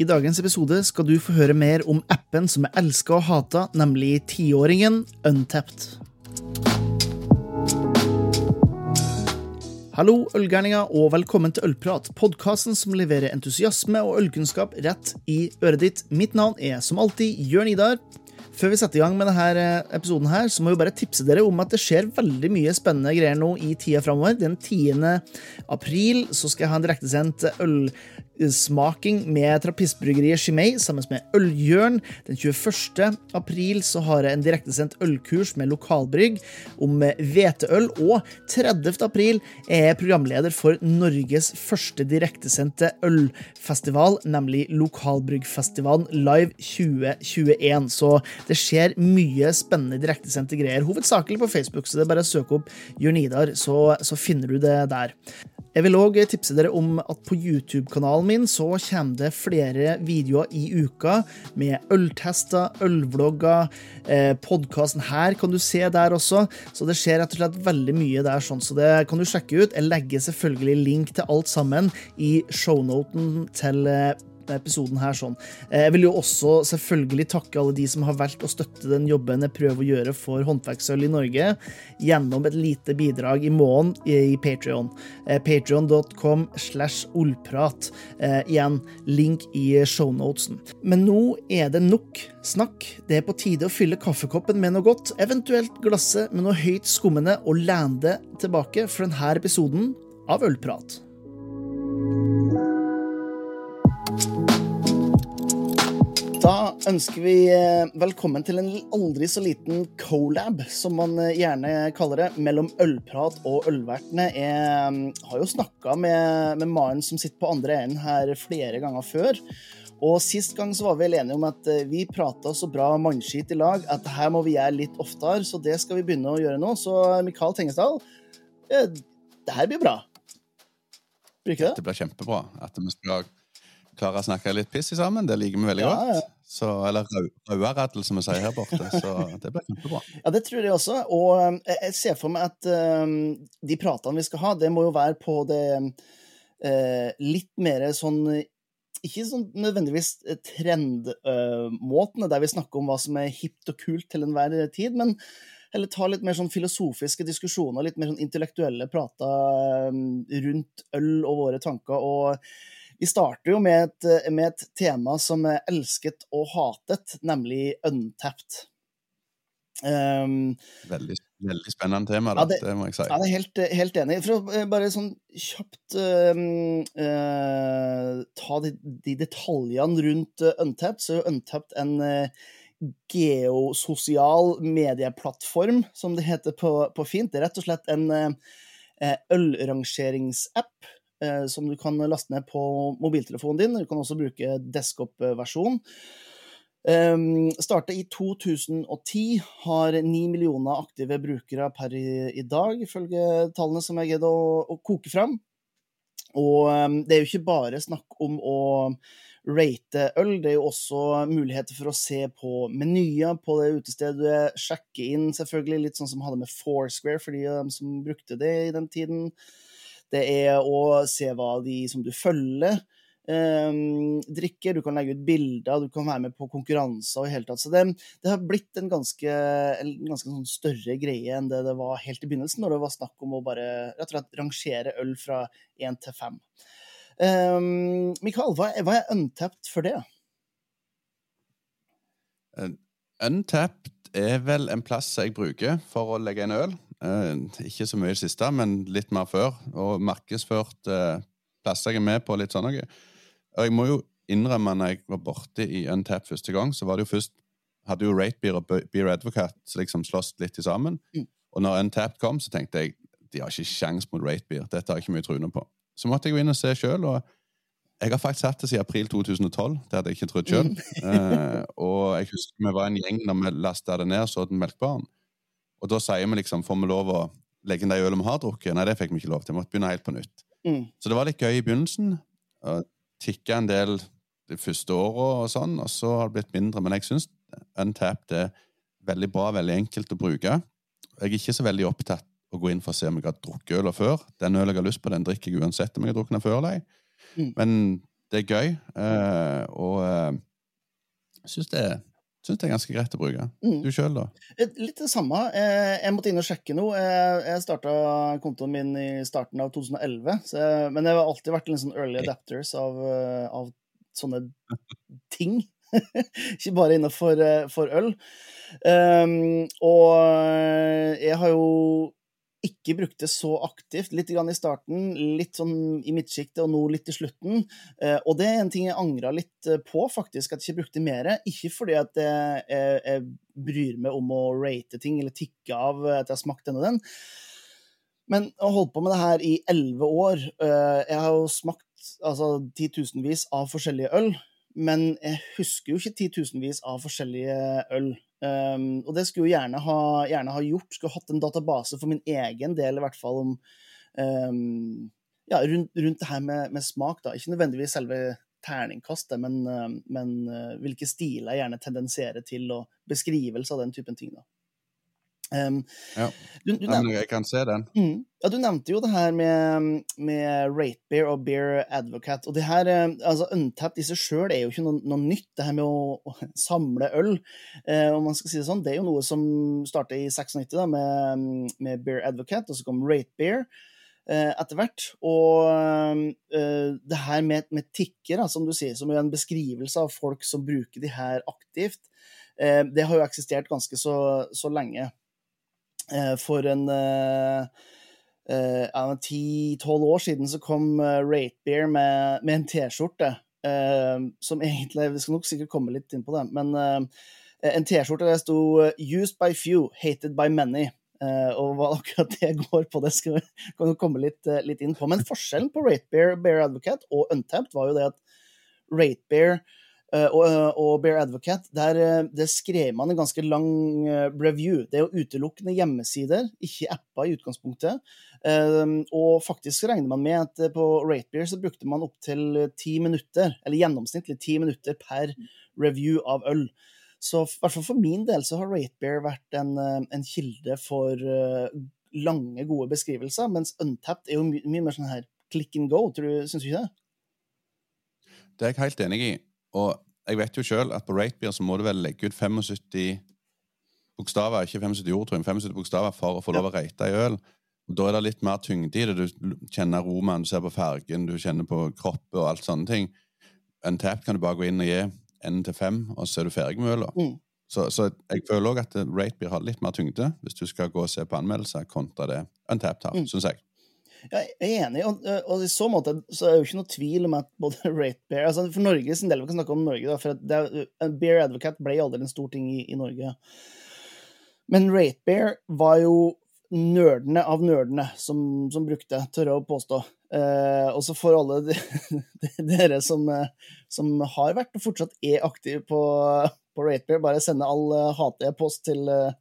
I dagens episode skal du få høre mer om appen som er elska og hata, nemlig tiåringen Untapped. Hallo, ølgærninger, og velkommen til Ølprat, podkasten som leverer entusiasme og ølkunnskap rett i øret ditt. Mitt navn er som alltid Jørn Idar. Før vi setter i gang med denne episoden, her, så må vi bare tipse dere om at det skjer veldig mye spennende greier nå i tida framover. Den 10. april så skal jeg ha en direktesendt ølsmaking med Trappistbryggeriet Chimay sammen med Øljørn. Den 21. april så har jeg en direktesendt ølkurs med lokalbrygg om hveteøl. Og 30. april er jeg programleder for Norges første direktesendte ølfestival, nemlig Lokalbryggfestivalen Live 2021. Så det skjer mye spennende direktesendte greier, hovedsakelig på Facebook, så det er bare å søke opp Jørn Idar, så, så finner du det der. Jeg vil òg tipse dere om at på YouTube-kanalen min så kommer det flere videoer i uka med øltester, ølvlogger. Eh, Podkasten her kan du se der også, så det skjer rett og slett veldig mye der. sånn, Så det kan du sjekke ut. Jeg legger selvfølgelig link til alt sammen i shownoten til episoden her sånn. Jeg vil jo også selvfølgelig takke alle de som har valgt å støtte den jobben jeg prøver å gjøre for håndverksøl i Norge, gjennom et lite bidrag i måneden i Patrion. Patrion.com slash ollprat. Igjen, link i shownotesen. Men nå er det nok snakk. Det er på tide å fylle kaffekoppen med noe godt, eventuelt glasset med noe høyt skummende, og lande tilbake for denne episoden av Ølprat. Da ønsker vi velkommen til en aldri så liten colab, som man gjerne kaller det, mellom ølprat og ølvertene. Jeg har jo snakka med, med mannen som sitter på andre enden her flere ganger før. Og Sist gang så var vi enige om at vi prata så bra mannskit i lag at her må vi gjøre litt oftere, så det skal vi begynne å gjøre nå. Så Mikael Tengesdal, det her blir bra. Blir ikke det? Det blir kjempebra. At vi skal klare å snakke litt piss sammen. Det liker vi veldig ja, ja. godt. Så, eller rauaraddel, som vi sier her borte. Så det blir kjempebra. Ja, det tror jeg også. Og jeg ser for meg at um, de pratene vi skal ha, det må jo være på det uh, litt mer sånn ikke sånn nødvendigvis trendmåtene, uh, der vi snakker om hva som er hipt og kult til enhver tid, men heller ta litt mer sånn filosofiske diskusjoner, litt mer sånn intellektuelle prater um, rundt øl og våre tanker. og vi starter jo med et, med et, tema som er elsket og hatet, nemlig Untapped. Um, veldig, veldig, spennende tema, da, ja, det, det, må jeg si. Ja, det er helt, helt enig. For å bare sånn kjapt um, uh, ta de, de, detaljene rundt uh, Untapped, så er Untapped en uh, geososial medieplattform, som det heter på, på, fint. Det er rett og slett en ølrangeringsapp eh, som du kan laste ned på mobiltelefonen din. Du kan også bruke desktop-versjon. Um, startet i 2010, har ni millioner aktive brukere per i, i dag, ifølge tallene som jeg greide å, å, koke fram. Og um, det er jo ikke bare snakk om å rate øl, det er jo også muligheter for å se på menyer på det utestedet, sjekke inn selvfølgelig, litt sånn som hadde med Foursquare for de som brukte det i den tiden. Det er å se hva de som du følger, um, drikker. Du kan legge ut bilder, du kan være med på konkurranser og i hele tatt. Så det, det har blitt en ganske, en ganske sånn større greie enn det det var helt i begynnelsen, når det var snakk om å bare rett og slett rangere øl fra én til fem. Um, Mikael, hva hva er untapped for det? Uh, untapped er vel en plass jeg bruker for å legge inn øl. Eh, ikke så mye i det siste, men litt mer før. Og markedsført eh, plasser jeg er med på litt sånn noe. Og jeg må jo innrømme, når jeg var borte i Untap første gang, så var det jo først hadde jo Ratebeer og Beer Advocate liksom slåss litt sammen. Mm. Og når Untap kom, så tenkte jeg de har ikke sjans mot Ratebeer. Dette har jeg ikke mye truende på. Så måtte jeg gå inn og se sjøl. Jeg har faktisk hatt det siden april 2012. Det hadde jeg ikke trodd sjøl. Mm. eh, og jeg husker vi var en gjeng når vi lasta det ned og så den melkbaren. Og da sier vi liksom Får vi lov å legge inn de ølene vi har drukket? Nei, det fikk vi ikke lov til. Vi måtte begynne helt på nytt. Mm. Så det var litt gøy i begynnelsen. Tikka en del de første åra og sånn, og så har det blitt mindre. Men jeg syns Untapped er veldig bra, veldig enkelt å bruke. Jeg er ikke så veldig opptatt å gå inn for å se om jeg har drukket øl før. Den ølen jeg har lyst på, den drikker jeg uansett om jeg har drukket den før eller ei. Mm. Men det er gøy, eh, og eh, jeg syns det, syns det er ganske greit å bruke. Mm. Du sjøl, da? Eh, Litt det samme. Eh, Jeg måtte inn og sjekke noe. Jeg- Jeg starta kontoen min i starten av 2011, så jeg, men jeg har alltid vært en sånn early adapters av, eh, av sånne ting. Ikke bare innenfor eh, øl. Um, og jeg har jo ikke brukte så aktivt. Litt i starten, litt sånn i midtsjiktet, og nå litt i slutten. Eh, og det er en ting jeg angra litt eh, på, faktisk, at jeg ikke brukte mer. Ikke fordi at jeg, jeg, jeg bryr meg om å rate ting eller tikke av at jeg har smakt den og den. Men jeg har holdt på med det her i elleve år. Eh, Jeg har jo smakt altså, titusenvis av forskjellige øl, men jeg husker jo ikke titusenvis av forskjellige øl. Um, og det skulle jo gjerne ha, gjerne ha gjort. Skulle hatt en database for min egen del, i hvert fall om um, ja, rundt, rundt det her med, med smak. da. Ikke nødvendigvis selve terningkastet, men, uh, men uh, hvilke stiler jeg gjerne tendenserer til, og beskrivelse av den typen ting. da. Um, Ja. du, du, nevnte, jeg kan se den. mm, ja, du nevnte jo det her med, med Rate Beer og Beer Advocate. Og det her, altså Untapped i seg sjøl er jo ikke noe, noe nytt, det her med å, å samle øl. Eh, om man skal si Det sånn. Det er jo noe som starta i 96 da, med, med Beer Advocate, og så kom Rate Beer eh, etter hvert. Og eh, det her med, med tikker, som du sier, som er en beskrivelse av folk som bruker de her aktivt, eh, det har jo eksistert ganske så, så lenge. Eh, For en eh, eh, 10-12 år siden så kom Ratebeer med, med en T-skjorte. som egentlig Vi skal nok sikkert komme litt inn på det, men en T-skjorte der sto 'Used by few, hated by many'. Uh, og hva akkurat det går på, det skal vi komme litt, uh, litt inn på. Men forskjellen på Ratebear, Bear Advocate og Untapped var jo det at Ratebear og, og Bear Advocate, der, eh, der skrev man en ganske lang eh, review. Det er jo utelukkende hjemmesider, ikke apper i utgangspunktet. Um, og faktisk regner man med at eh, på Ratebeer så brukte man opptil ti minutter, eller gjennomsnittlig ti minutter per review av øl. Så i hvert fall for min del så har Ratebeer vært en, eh, en kilde for eh, lange, gode beskrivelser, mens Untapped er jo my mye mer sånn her click and go. Syns du ikke det? Det er jeg helt enig i. Og jeg vet jo sjøl at på Ratebeer så må du vel legge ut 75 bokstaver, ikke 75 ord, tror jeg, men 75 bokstaver for å få lov å rate ei øl. Og Da er det litt mer tyngde i det. Du kjenner aromaen, du ser på fargen, du kjenner på kroppen og alt sånne ting. Untapped kan du bare gå inn og gi én til fem, og så er du ferdig med øla. Mm. Så, så jeg føler òg at Ratebeer har litt mer tyngde hvis du skal gå og se på anmeldelser, kontra det Untapped har, Mm. syns jeg. Jeg er enig, og, og i så måte så er det jo ikke noe tvil om at både Rate Bear altså For Norge sin del, vi kan snakke om Norge, da, for det, er- Bear Advocate ble aldri en stor ting i, i Norge. Men Rate Bear var jo nerdene av nerdene som, som brukte, tør jeg å påstå. Eh, også for alle de, dere som, eh, som har vært og fortsatt er aktive på, på Rate Bear, bare sende all uh, hate-e-post til, eh,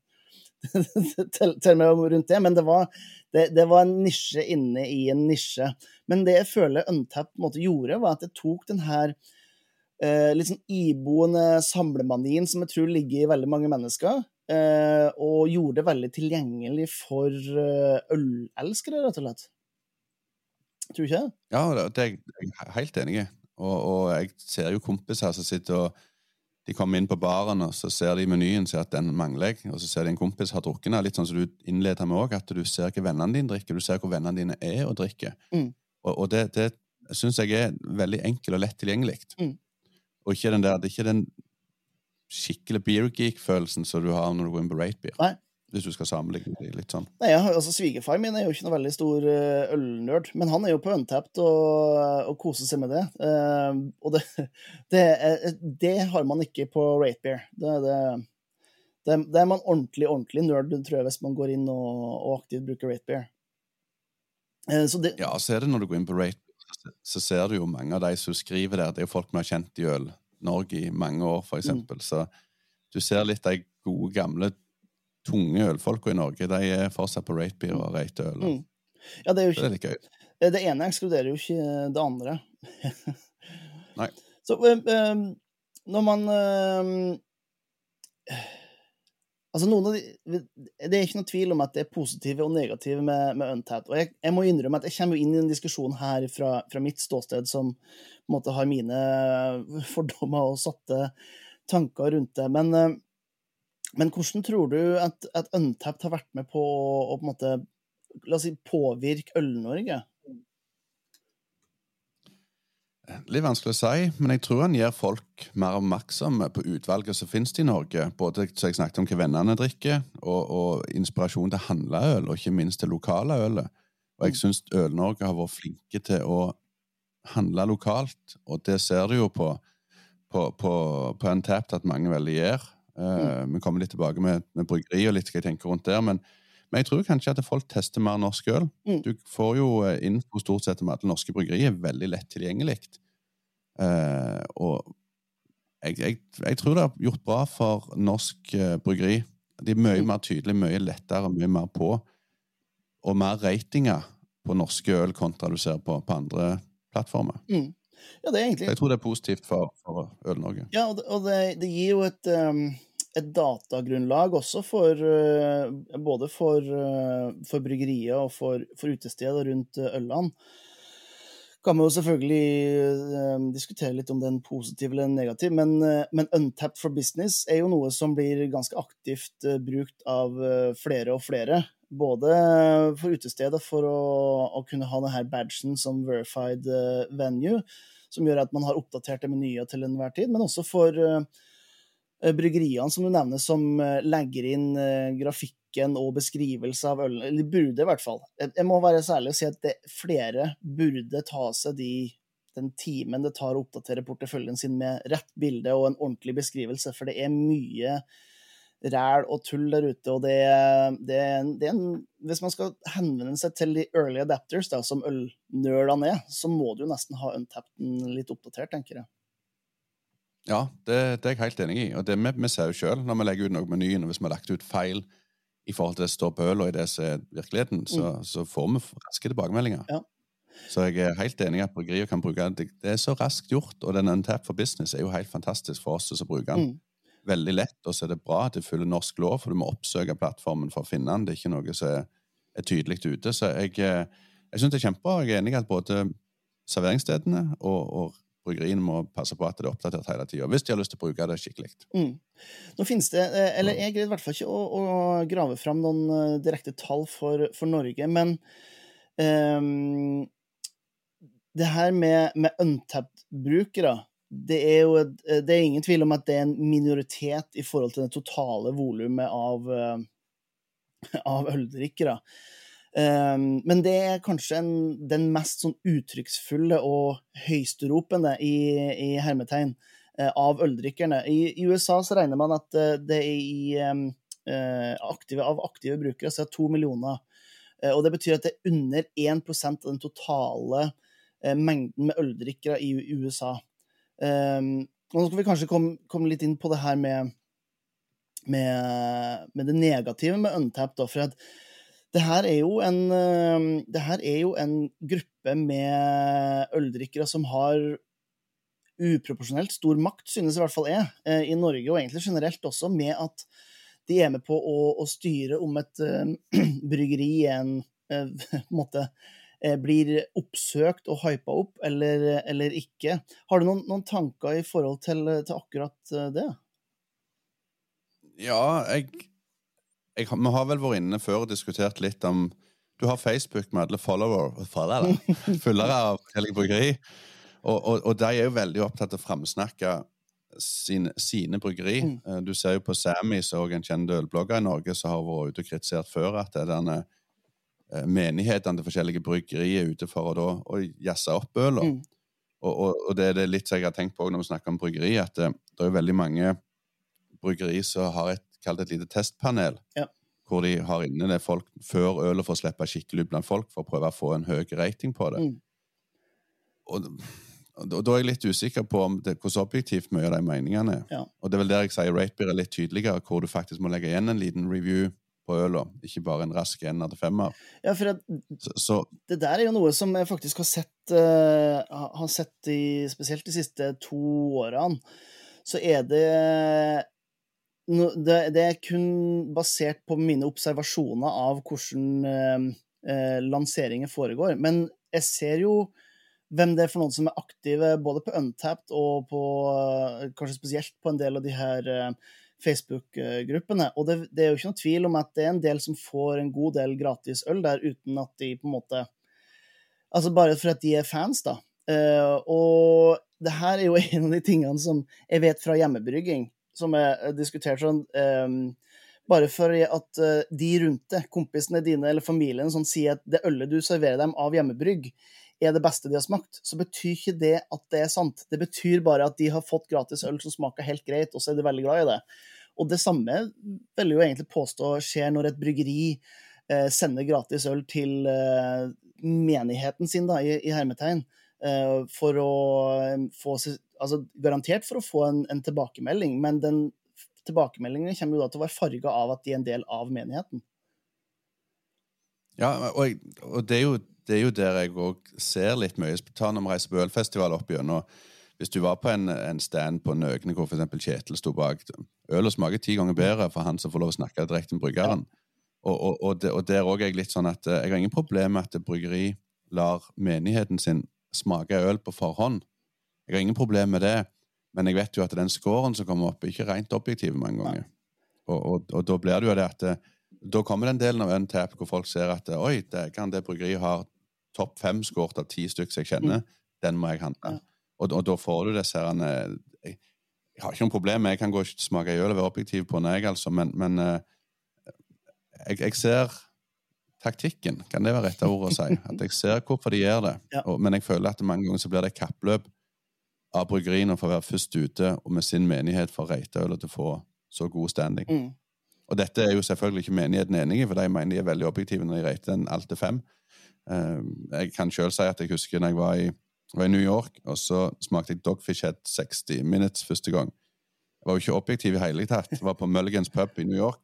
til, til meg rundt det. Men det var, det, det var en nisje inne i en nisje. Men det jeg føler måte gjorde, var at det tok den her eh, litt sånn iboende samlemanien som jeg tror ligger i veldig mange mennesker, eh, og gjorde det veldig tilgjengelig for eh, ølelskere, rett og slett. Tror du ikke det? Ja, det er jeg helt enig i. Og, og jeg ser jo kompiser som sitter og de kommer inn på baren, og så ser de menyen ser at den mangler jeg, og så ser de en kompis har drukket den. Litt sånn som du innleder med òg, at du ser hva vennene dine drikker, du ser hvor vennene dine er og drikker. Mm. Og, og det, det syns jeg er veldig enkelt og lett tilgjengelig. Mm. Og ikke den der, det er ikke den skikkelig beer geek-følelsen som du har når du går inn på Rate Beer. Nei. Hvis du skal sammenligne de litt sånn. Nei, altså Svigerfar min er jo ikke noe veldig stor uh, ølnerd, men han er jo på Untapped og, og koser seg med det. Uh, og det, det, det har man ikke på Ratebeer. Det, det, det, det er man ordentlig, ordentlig nerd, tror jeg, hvis man går inn og, og aktivt bruker Rate Beer. Eh, så det, Ja, så er det når du går inn på Rate, så- ser du jo mange av de som skriver der. Det er jo folk vi har kjent i Øl-Norge i mange år, for eksempel. Så du ser litt de gode, gamle, tunge ølfolka i Norge. De er fortsatt på Beer og rate øl. Mm. ja, det er jo ikke, det er Det ene ekskluderer jo ikke det andre. Nei. Så eh, når man eh, Altså noen av de, det er ikke noe tvil om at det er positive og negative med, med Untapped. Og jeg, jeg, må innrømme at jeg kommer inn i en diskusjon her fra, fra mitt ståsted som på en måte har mine fordommer og satte tanker rundt det. Men, men hvordan tror du at, at Untapped har vært med på å på en måte, la oss si, påvirke Øl-Norge? Litt vanskelig å si, men jeg tror han gjør folk mer oppmerksomme på utvalget som finnes i Norge. Både så jeg snakket om hva vennene drikker, og, og inspirasjon til handleøl, og ikke minst til lokale ølet. Og jeg mm. syns Øl-Norge har vært flinke til å handle lokalt, og det ser du jo på, på, på, på Untapped at mange veldig gjør. Uh, Vi kommer litt tilbake med, med bryggeri og litt hva jeg tenker rundt der, men men jeg tror kanskje at folk tester mer norsk øl. Mm. Du får jo eh, info stort sett om alle norske bryggerier veldig lett tilgjengelig. Uh, og jeg, jeg, jeg, tror det har gjort bra for norsk uh, bryggeri. De er mye mm. mer tydelige, mye lettere, mye mer på. Og mer ratinger på norske øl kontra du ser på, på andre plattformer. Mm. Ja, det egentlig... Jeg tror det er positivt for, for Øl-Norge. Ja, og, det, og det, det, gir jo et um et datagrunnlag også for eh, både for, eh, for bryggeriet og for, for utestedet rundt Ølland. Kan man jo selvfølgelig diskutere litt om den positive positiv eller negativ, men, men Untapped for business er jo noe som blir ganske aktivt brukt av flere og flere. Både for utestedet for å, å kunne ha denne badgen som verified venue, som gjør at man har oppdaterte menyer til enhver tid, men også for Eh, bryggeriene som du nevner, som eh, legger inn eh, grafikken og beskrivelse av ølen. Eller burde, i hvert fall. Jeg må være særlig og si at det, flere burde ta seg de, den timen det tar å oppdatere porteføljen sin med rett bilde og en ordentlig beskrivelse, for det er mye ræl og tull der ute. og det, det, det en, Hvis man skal henvende seg til de early adapters, da, som ølnølene er, så må du nesten ha untapped litt oppdatert, tenker jeg. Ja, det, det, er jeg helt enig i. Og det vi, vi ser jo sjøl når vi legger ut noe på menyen, og hvis vi har lagt ut feil i forhold til det som står på øl og i det som er virkeligheten, så, mm. så får vi raske tilbakemeldinger. Ja. Så jeg er helt enig i at bryggerier kan bruke det. Det er så raskt gjort, og den Untap for business er jo helt fantastisk for oss som bruker den. Mm. Veldig lett, og så er det bra at det følger norsk lov, for du må oppsøke plattformen for å finne den. Det er ikke noe som er, er tydelig ute. Så jeg, eh, jeg syns det er kjempebra. Jeg er enig i at både serveringsstedene og, og bryggeriene må passe på at det er oppdatert hele tida, hvis de har lyst til å bruke det skikkelig. Mm. Nå finnes det, eh, eller Jeg greide i hvert fall ikke å, å, grave fram noen eh, direkte tall for, for Norge, men um, det her med, med untapped-brukere det er jo det er ingen tvil om at det er en minoritet i forhold til det totale volumet av, av øldrikkere. Um, men det er kanskje en, den mest sånn uttrykksfulle og høysteropende i, i hermetegn uh, av øldrikkerne. I, I, USA så regner man at uh, det er i um, uh, aktive, av aktive brukere så er to millioner. og det betyr at det er under 1 av den totale mengden med øldrikkere i, i USA. Um, nå skal vi kanskje komme, komme, litt inn på det her med, med, med det negative med Untapped. For at det her er jo en, her er jo en gruppe med øldrikkere som har uproporsjonelt stor makt, synes i hvert fall jeg, eh, i Norge, og egentlig generelt også, med at de er med på å, å styre om et uh, bryggeri en, uh, måte, uh, blir oppsøkt og hypa opp, eller, eller, ikke. Har du noen, noen tanker i forhold til, til akkurat det? Ja, jeg jeg, Vi har vel vært inne før og diskutert litt om Du har Facebook med alle follower, followere, følgere av forskjellige bryggeri. Og, og, og, de er jo veldig opptatt av å framsnakke sine, sine bryggeri. Mm. Eh, du ser jo på Sammy, som er en kjent ølblogger i Norge, som har vært ute og kritisert før at det er denne eh, menighetene til forskjellige bryggerier er ute for å, da, å jazze opp øla. Mm. Og, og, og, det er det litt jeg har tenkt på når vi snakker om bryggeri, at det, det er veldig mange bryggeri som har et kalt et lite testpanel. Ja. Hvor de har inne det folk før ølet for å slippe skikkelig ut blant folk, for å prøve å få en høy rating på det. Mm. Og, og, Da er jeg litt usikker på om det, hvordan objektivt mye av de meningene er. Ja. Og det er vel der jeg sier Ratebeer er litt tydeligere, hvor du faktisk må legge igjen en liten review på øla, ikke bare en rask ener til femmer. Ja, for det, så, så, det der er jo noe som jeg faktisk har sett, uh, har sett i, spesielt de siste to årene. Så er det det, det, er kun basert på mine observasjoner av hvordan eh, eh, lanseringer foregår. Men jeg ser jo hvem det er for noen som er aktive både på Untapped og på kanskje spesielt på en del av de her eh, Facebook-gruppene. Og det, det, er jo ikke noe tvil om at det er en del som får en god del gratis øl der uten at de på en måte Altså bare for at de er fans, da. Eh, og det her er jo en av de tingene som jeg vet fra hjemmebrygging, som er diskutert sånn um, bare for at uh, de rundt deg, kompisene dine eller familien, sånn, sier at det ølet du serverer dem av hjemmebrygg, er det beste de har smakt, så betyr ikke det at det er sant. Det betyr bare at de har fått gratis øl som smaker helt greit, og så er de veldig glad i det. Og det samme vil jo egentlig påstå skjer når et bryggeri eh, sender gratis øl til eh, menigheten sin, da, i, i hermetegn, eh, for å eh, få Altså garantert for å få en, en tilbakemelding, men den tilbakemeldingen kommer jo da til å være farga av at de er en del av menigheten. Ja, og, og det er jo det er jo der jeg òg ser litt mye. Ta når vi reiser på ølfestival opp gjennom. Hvis du var på en, en stand på Nøgne hvor f.eks. Kjetil sto bak Ølet smaker ti ganger bedre for han som får lov å snakke direkte med bryggeren. Og, og, og, det, og der òg er jeg litt sånn at eh, jeg har ingen problem med at bryggeri lar menigheten sin smake øl på forhånd. Jeg har ingen problem med det, men jeg vet jo at den scoren som kommer opp, er ikke rent objektiv mange ganger. Og, da blir det jo det at eh, da kommer den delen av Untap hvor folk ser at oi, det kan det bryggeriet har topp fem skåret av ti stykker jeg kjenner, mm. den må jeg handle. Ja. Og, og, da får du disse her jeg, jeg, har ikke noe problem Jeg kan gå og smake øl og være objektiv på den, jeg, altså, men, men jeg, jeg, ser taktikken, kan det være rette ordet å si? At jeg ser hvorfor de gjør det, ja. og, men jeg føler at mange ganger så blir det kappløp av bryggeriene for å være først ute og med sin menighet for ølet til å få så god standing. Mm. Og dette er jo selvfølgelig ikke menigheten enig i, for de mener de er veldig objektive når de rater den alt til fem. Eh, jeg kan sjøl si at jeg husker når jeg var i, var i, New York, og så smakte jeg Dogfish Head 60 Minutes første gang. Jeg var jo ikke objektiv i hele tatt. Jeg var på Mulligans pub i New York.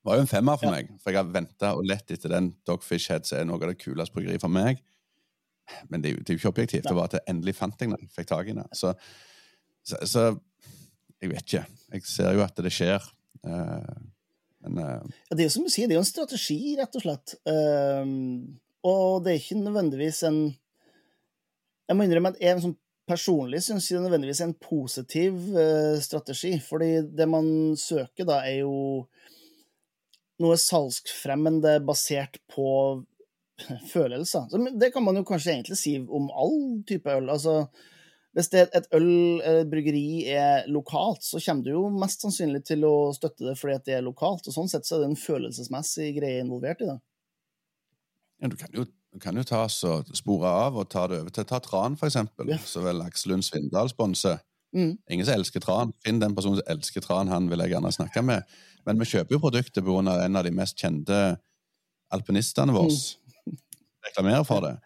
Det var jo en femmer for meg, for jeg har venta og lett etter den Dogfish Head, som er noe av det kuleste bryggeriet for meg. Men det er, jo, det er jo ikke objektivt. Det var at jeg endelig fant jeg jeg fikk tak i det. Så, så, så, jeg vet ikke. Jeg ser jo at det skjer. Uh, men uh, ja, Det er jo som du sier, det er jo en strategi, rett og slett. Uh, og det er ikke nødvendigvis en Jeg må innrømme at jeg sånn personlig syns det er nødvendigvis en positiv uh, strategi. Fordi det man søker da, er jo noe salgsfremmende basert på følelser. Så det kan man jo kanskje egentlig si om all type øl. Altså, hvis det et øl eller et bryggeri er lokalt, så kommer du jo mest sannsynlig til å støtte det fordi det er lokalt. Og sånn sett så er det en følelsesmessig greie involvert i det. Ja, du kan jo, du kan jo ta så spore av og ta det over til ta Tran, for eksempel, ja. så vil Aksel Lund Svindal sponse. Mm. Ingen som elsker Tran. Finn den personen som elsker Tran, han vil jeg gjerne snakke med. Men vi kjøper jo produktet pga. en av de mest kjente alpinistene våre. Mm. Reklamerer for det.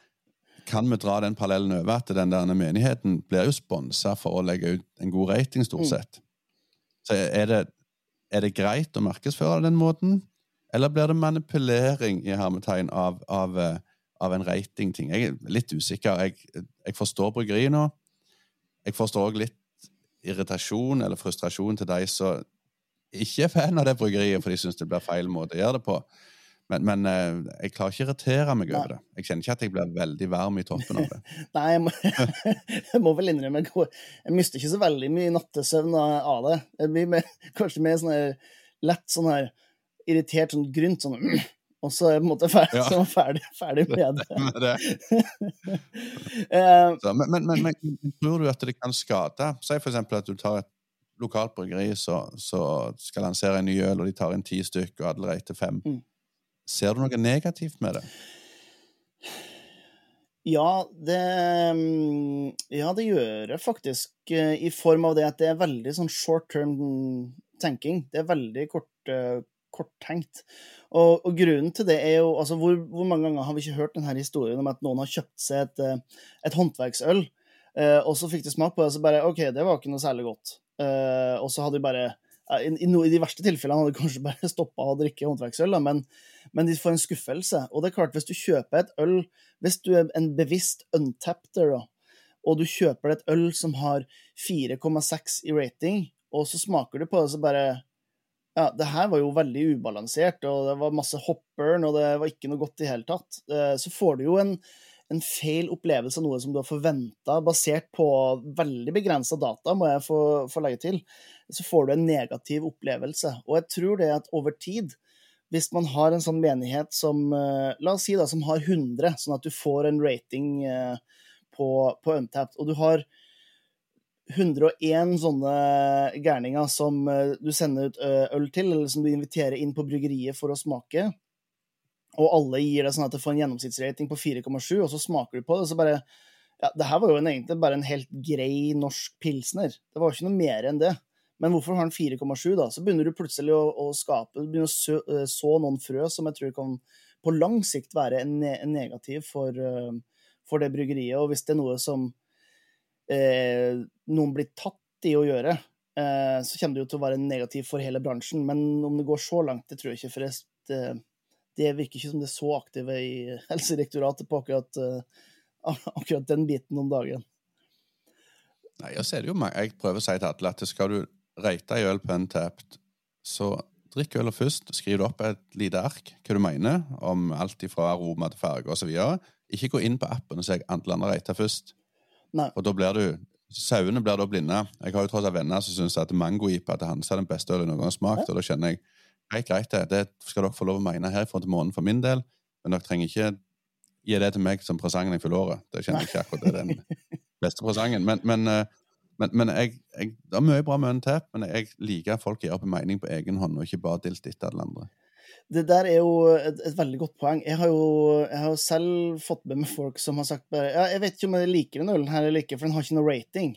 Kan vi dra den parallellen over at den der menigheten blir jo sponsa for å legge ut en god rating, stort mm. sett? Så er det, er det greit å markedsføre det den måten? Eller blir det manipulering i hermetegn av, av, eh, av en ratingting? Jeg er litt usikker. Jeg, jeg forstår bryggeriet nå. Jeg forstår òg litt irritasjon eller frustrasjon til de som ikke er fan av det bryggeriet, for de syns det blir feil måte å gjøre det på. Men, men, eh, jeg klarer ikke å irritere meg over det. Jeg kjenner ikke at jeg blir veldig varm i toppen av det. Nei, jeg må, jeg må vel innrømme jeg, jeg mister ikke så veldig mye nattesøvn av det. Jeg blir med, kanskje mer sånn her, lett sånn her irritert sånn grynt sånn og så er jeg på en måte ferdig, ja. ferdig, ferdig med det. uh, så, men, men, men, tror du at det kan skade? Si for eksempel at du tar et lokalt bryggeri som skal lansere en ny øl, og de tar inn ti stykker, og alle rater fem. Mm. Ser du noe negativt med det? Ja, det mm, Ja, det gjør jeg faktisk. Eh, I form av det at det er veldig sånn short term tenking. Det er veldig kort, eh, korttenkt. Og, og, grunnen til det er jo altså hvor, hvor, mange ganger har vi ikke hørt denne historien om at noen har kjøpt seg et, eh, et håndverksøl, og så fikk de smak på det, og så bare OK, det var ikke noe særlig godt. Og så hadde de bare i, no, I de verste tilfellene hadde de kanskje bare stoppa å drikke håndverksøl, men, men, de får en skuffelse. Og det er klart, hvis du kjøper et øl, hvis du er en bevisst untapter, da, og du kjøper et øl som har 4,6 i rating, og så smaker du på det, så bare Ja, det her var jo veldig ubalansert, og det var masse hoppern, og det var ikke noe godt i hele tatt. Eh, så får du jo en, en feil opplevelse av noe som du har forventa, basert på veldig begrensa data, må jeg få, få, legge til. Så får du en negativ opplevelse. Og jeg tror det at over tid, hvis man har en sånn menighet som eh, La oss si da, som har 100, sånn at du får en rating eh, på, på Untapped, og du har 101 sånne gærninger som eh, du sender ut øl til, eller som du inviterer inn på bryggeriet for å smake, og alle gir deg sånn at du får en gjennomsnittsrating på 4,7, og så smaker du på det, og så bare Ja, det her var jo en, egentlig bare en helt grei norsk pilsner. Det var jo ikke noe mer enn det. Men hvorfor har den 4,7, da? Så begynner du plutselig å, å skape Du begynner å så, eh, så, noen frø som jeg tror kan på lang sikt være en, en negativ for, for det bryggeriet. Og hvis det er noe som eh, noen blir tatt i å gjøre, eh, så kommer det jo til å være negativ for hele bransjen. Men om det går så langt, det tror jeg ikke. Forresten, det, det virker ikke som det er så aktive i Helsedirektoratet på akkurat, uh, akkurat den biten om dagen. Nei, jeg ser er jo Jeg prøver å si til alle at skal du rate ei øl på Untapped, så drikk øla først. Skriv det opp et lite ark hva du mener om alt fra aroma til farge osv. Ikke gå inn på appen og si at andre reita først. Nei. Og da blir du Sauene blir da blinde. Jeg har jo tross alt venner som syns at mangoipa til Hansa er den beste ølen noen har smakt, ja. og da kjenner jeg greit, greit, det. det skal dere få lov å mene herfra til måneden for min del, men dere trenger ikke gi det til meg som presangen jeg fyller året. Det kjenner jeg ikke akkurat det er den beste presangen. Men, men, eh, men, men jeg, jeg, det er mye bra med Untap, men jeg liker at folk opp en mening på egen hånd, og ikke bare dilt etter alle andre det der er jo et, et, veldig godt poeng. Jeg har, jo, jeg har jo selv fått med meg folk som har sagt bare ja, Jeg vet ikke om jeg liker den ølen her eller ikke, for den har ikke noe rating.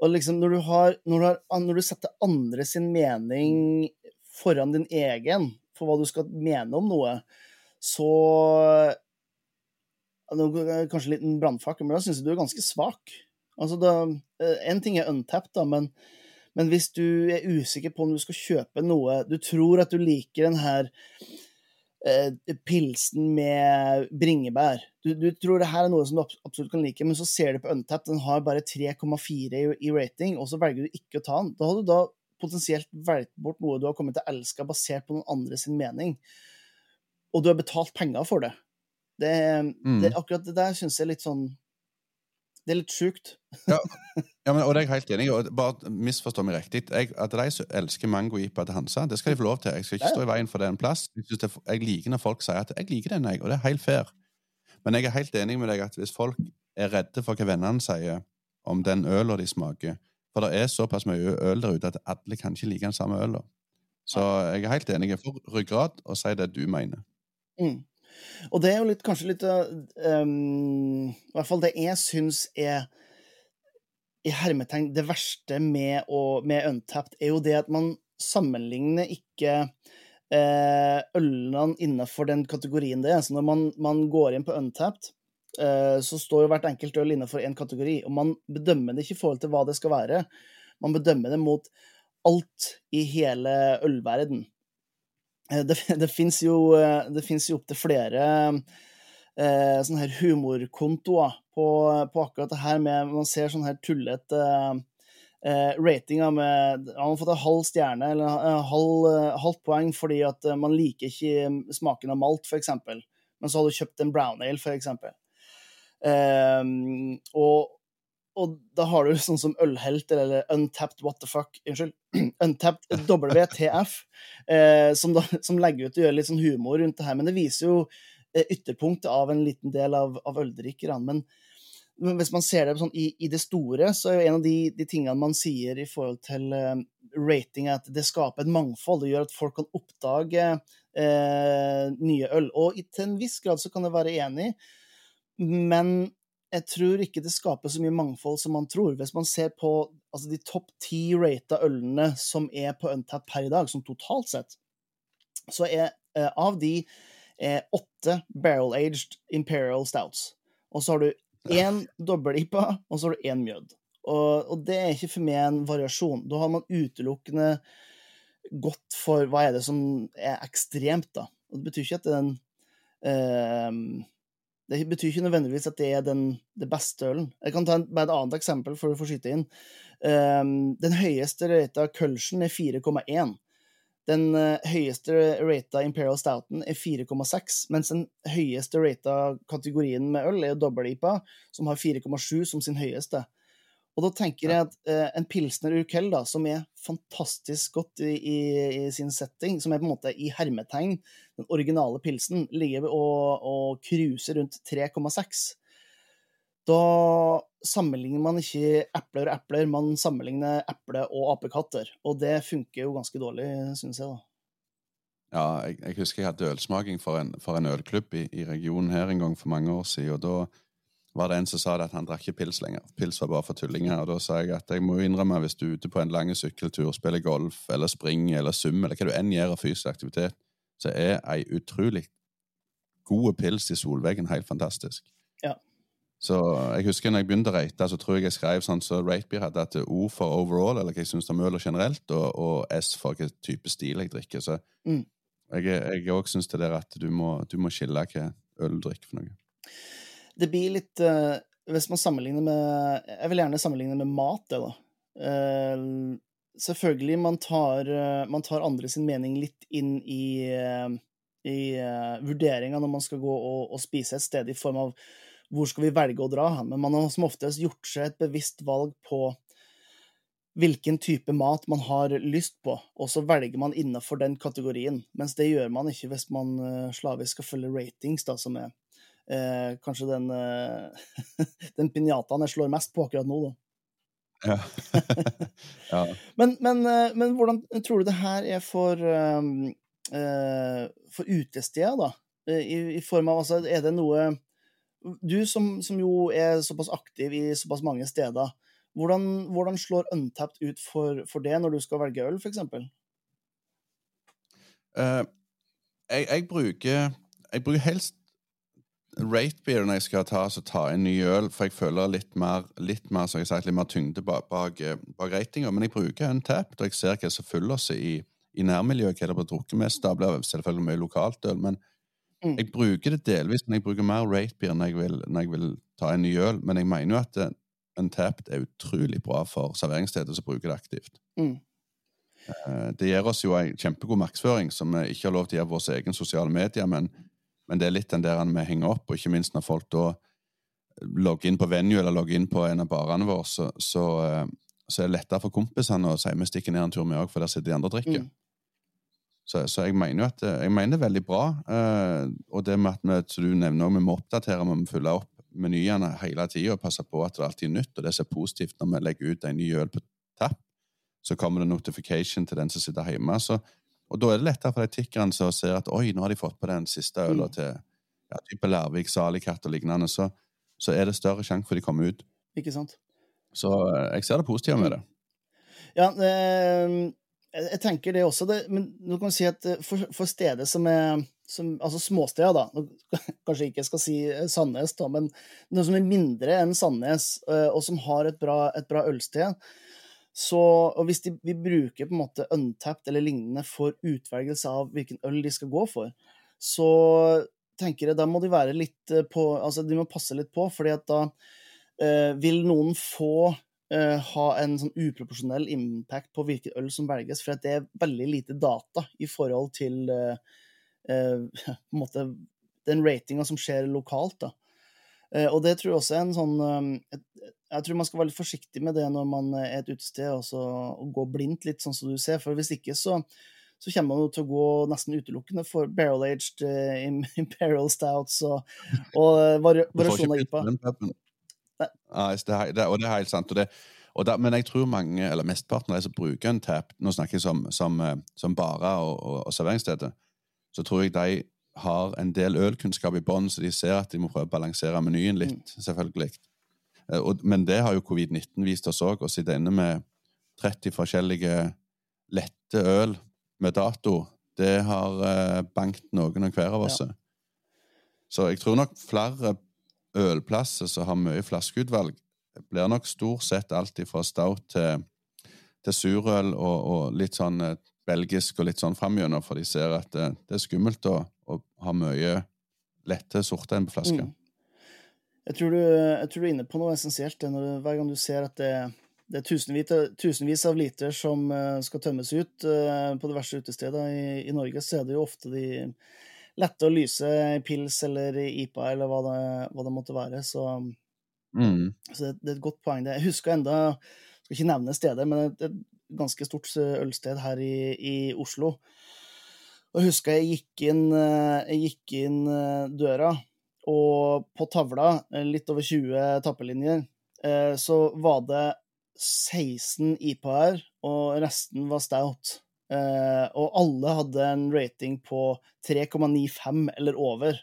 Og liksom, når du, har, når du, har, når du setter andre sin mening foran din egen, for hva du skal mene om noe, så Kanskje en liten brannfakkel, men da syns jeg du er ganske svak. Altså, da, eh, En ting er untapped, da, men men hvis du er usikker på om du skal kjøpe noe Du tror at du liker den her eh, pilsen med bringebær. Du, du, tror det her er noe som du absolutt kan like, men så ser du på untapped, den har bare 3,4 i, i, rating, og så velger du ikke å ta den. Da har du da potensielt valgt bort noe du har kommet til å elske basert på noen andre sin mening. Og du har betalt penger for det. Det, mm. det akkurat det der syns jeg er litt sånn det er litt sjukt. ja, ja men, og det er jeg helt enig i. Bare misforstå meg riktig. Jeg, at de som elsker mangoipa til Hansa, det skal de få lov til. Jeg skal ikke stå i veien for det en plass. Jeg, det, jeg, liker når folk sier at 'jeg liker den', jeg, og det er helt fair. Men jeg er helt enig med deg at hvis folk er redde for hva vennene sier om den øla de smaker For det er såpass mye øl der ute at alle kan ikke like den samme øla. Så jeg er helt enig. For ryggrad og si det du mener. Mm. Og det er jo litt, kanskje litt um, I hvert fall det jeg syns er i hermetegn det verste med, å, med Untapped, er jo det at man sammenligner ikke uh, ølene innenfor den kategorien det er. Så når man, man går inn på Untapped, uh, så står jo hvert enkelt øl innenfor én kategori, og man bedømmer det ikke i forhold til hva det skal være. Man bedømmer det mot alt i hele ølverden. Eh, det, det fins jo, eh, jo opptil flere eh, sånne her humorkontoer på, på, akkurat det her med Man ser sånne her tullete eh, ratinger med Han har fått en halv stjerne eller en halv, halvt poeng fordi at man liker ikke smaken av malt, f.eks. Men så har du kjøpt en brown ale, f.eks. Eh, og, og da har du sånn som ølhelter eller untapped what the fuck Unnskyld. untapped WTF, eh, som, da, som, legger ut og gjør litt sånn humor rundt det her. Men det viser jo eh, ytterpunktet av en liten del av, av øldrikkerne. Men, men, hvis man ser det sånn i, i, det store, så er jo en av de, de tingene man sier i forhold til eh, rating, at det skaper et mangfold. Det gjør at folk kan oppdage eh, nye øl. Og til en viss grad så kan jeg være enig, men jeg tror ikke det skaper så mye mangfold som man tror. Hvis man ser på altså, de topp ti rata ølene som er på Untap per i dag, som totalt sett, så er eh, av de eh, åtte barrel-aged Imperial Stouts. Og så har du én dobbel-IPA, og så har du én mjød. Og, og, det er ikke for meg en variasjon. Da har man utelukkende gått for hva er det som er ekstremt, da. Og det betyr ikke at det er en eh, det betyr ikke nødvendigvis at det er den, det beste ølen. Jeg kan ta en, bare et annet eksempel for å få skyte inn. Um, den høyeste rata Kølsen er 4,1. Den uh, høyeste rata Imperial Stouten er 4,6, mens den høyeste rata kategorien med øl er dobbel-IPA, som har 4,7 som sin høyeste. Og da tenker jeg at eh, en pilsner urkel, da, som er fantastisk godt i, i, i, sin setting, som er på en måte i hermetegn den originale pilsen, ligger og, og cruiser rundt 3,6. Da sammenligner man ikke epler og epler, man sammenligner eple og apekatter. Og det funker jo ganske dårlig, syns jeg, da. Ja, jeg, jeg, husker jeg hadde ølsmaking for en, for en ølklubb i, i, regionen her en gang for mange år siden. og Da var det en som sa at han drakk ikke pils lenger. Pils var bare for tullinger. og Da sa jeg at jeg må innrømme hvis du er ute på en lang sykkeltur, spiller golf eller springer eller summer eller hva du enn gjør av fysisk aktivitet, så er ei utrolig god pils i solveggen helt fantastisk. Ja. Så jeg husker når jeg begynte å rate, så tror jeg jeg skrev sånn så Ratebeer hadde at O for overall, eller hva jeg syns om øl generelt, og, og, S for hvilken type stil jeg drikker. Så mm. jeg òg syns det der at du må, du må skille hva øl du drikker for noe. Det blir litt uh, Hvis man sammenligner med Jeg vil gjerne sammenligne med mat, det, da. Uh, selvfølgelig, man tar, uh, man tar andre sin mening litt inn i, i vurderinga når man skal gå og, og spise et sted, i form av hvor skal vi velge å dra hen? Men man har som oftest gjort seg et bevisst valg på hvilken type mat man har lyst på, og så velger man innenfor den kategorien. Mens det gjør man ikke hvis man uh, slavisk skal følge ratings, da, som er uh, kanskje den, eh, den pinjataen jeg slår mest på akkurat nå, da. Ja. ja. men, men, men, hvordan tror du det her er for, for utesteder, da? I, I, form av altså, Er det noe du som, som, jo er såpass aktiv i såpass mange steder, hvordan, hvordan slår Untapped ut for, for, det når du skal velge øl, f.eks.? Uh, jeg, jeg, bruker jeg bruker helst ratebeer når jeg skal ta, så ta en ny øl, for jeg føler litt mer, litt mer, så jeg sagt, litt mer tyngde bak, bak, bak ratinga. Men jeg bruker Untapped, og jeg ser hva som fyller oss i, i nærmiljøet, hva det blir drukket mest. Da blir det selvfølgelig mye lokalt øl, men Mm. Jeg bruker det delvis, men jeg bruker mer ratebeer når, når, jeg vil ta en ny øl. Men jeg mener jo at Untapped er utrolig bra for serveringssteder som bruker det aktivt. Mm. Eh, det gir oss jo en kjempegod markedsføring som vi ikke har lov til å gjøre våre egne sosiale medier, men, men, det er litt den der vi henger opp, og ikke minst når folk da logger inn på Venue eller logger inn på en av barene våre, så, så, eh, så, er det lettere for kompisene å si vi stikker ned en tur, med òg, for der sitter de andre og drikker. Mm. Så, så, jeg mener jo at eh, jeg mener det er veldig bra. Eh, og det med at vi, som du nevner, vi må oppdatere, vi må fylle opp menyene hele tida og passe på at det alltid er nytt. Og det som er positivt når vi legger ut en ny øl på tapp, så kommer det notification til den som sitter hjemme. Så, og da er det lettere for de tikkerne som ser at oi, nå har de fått på den siste øla mm. til ja, type Lærvik, Salikatt og lignende. Så, så, er det større sjanse for de kommer ut. Ikke sant? Så eh, jeg ser det positive med det. Ja, det jeg tenker det også, det, men nå kan si at eh, for, for steder som er som, Altså småsteder, da. Kanskje ikke jeg skal si eh, Sandnes, da, men noe som er mindre enn Sandnes, og som har et bra, et bra ølsted. Så, og hvis de, vi bruker på en måte untapped eller lignende for utvelgelse av hvilken øl de skal gå for, så tenker jeg da må de være litt på Altså de må passe litt på, fordi at da eh, vil noen få eh, ha en sånn uproporsjonell impact på hvilket øl som velges, for det er veldig lite data i forhold til eh, uh, på en måte den ratinga som skjer lokalt. da. Og det tror jeg også er en sånn jeg, jeg tror man skal være litt forsiktig med det når man er et utested, og, og gå blindt litt, sånn som du ser. For hvis ikke, så, så kommer man til å gå nesten utelukkende for barrel-aged uh, imperial stouts og, og variasjoner av IPA. Ja, det, det, og det er helt sant. Og det, og da, men jeg tror mange, eller mesteparten av de som bruker en tap, nå snakker jeg som, som, eh, som barer og, og, og serveringssteder. så tror jeg de har en del ølkunnskap i bånn, så de ser at de må prøve å balansere menyen litt, mm. selvfølgelig. Eh, men det har jo covid-19 vist oss òg, å sitte inne med 30 forskjellige lette øl med dato. Det har uh, bankt noen og hver av oss. Ja. Så jeg tror nok flere ølplasser som har mye flaskeutvalg, blir nok stort sett alt fra stout til, til surøl og, og, litt sånn eh, belgisk og litt sånn framgjennom, for de ser at det, det er skummelt å, å, ha mye lette sorter enn på flaske. Mm. Jeg, tror du, jeg tror, du, er inne på noe essensielt når, hver gang du ser at det, det er tusenvis, tusenvis, av liter som skal tømmes ut på diverse utesteder. I, I, Norge så er det jo ofte de lette og lyse pils eller IPA eller hva det, hva det måtte være. Så, mm. så det, det, er et godt poeng. Jeg husker enda, skal ikke nevne stedet, men det er et ganske stort ølsted her i, i Oslo. Og husker jeg gikk inn, jeg gikk inn døra, og på tavla, litt over 20 tappelinjer, Eh, så var det 16 IPA-er, og resten var stout. Eh, og alle hadde en rating på 3,95 eller over.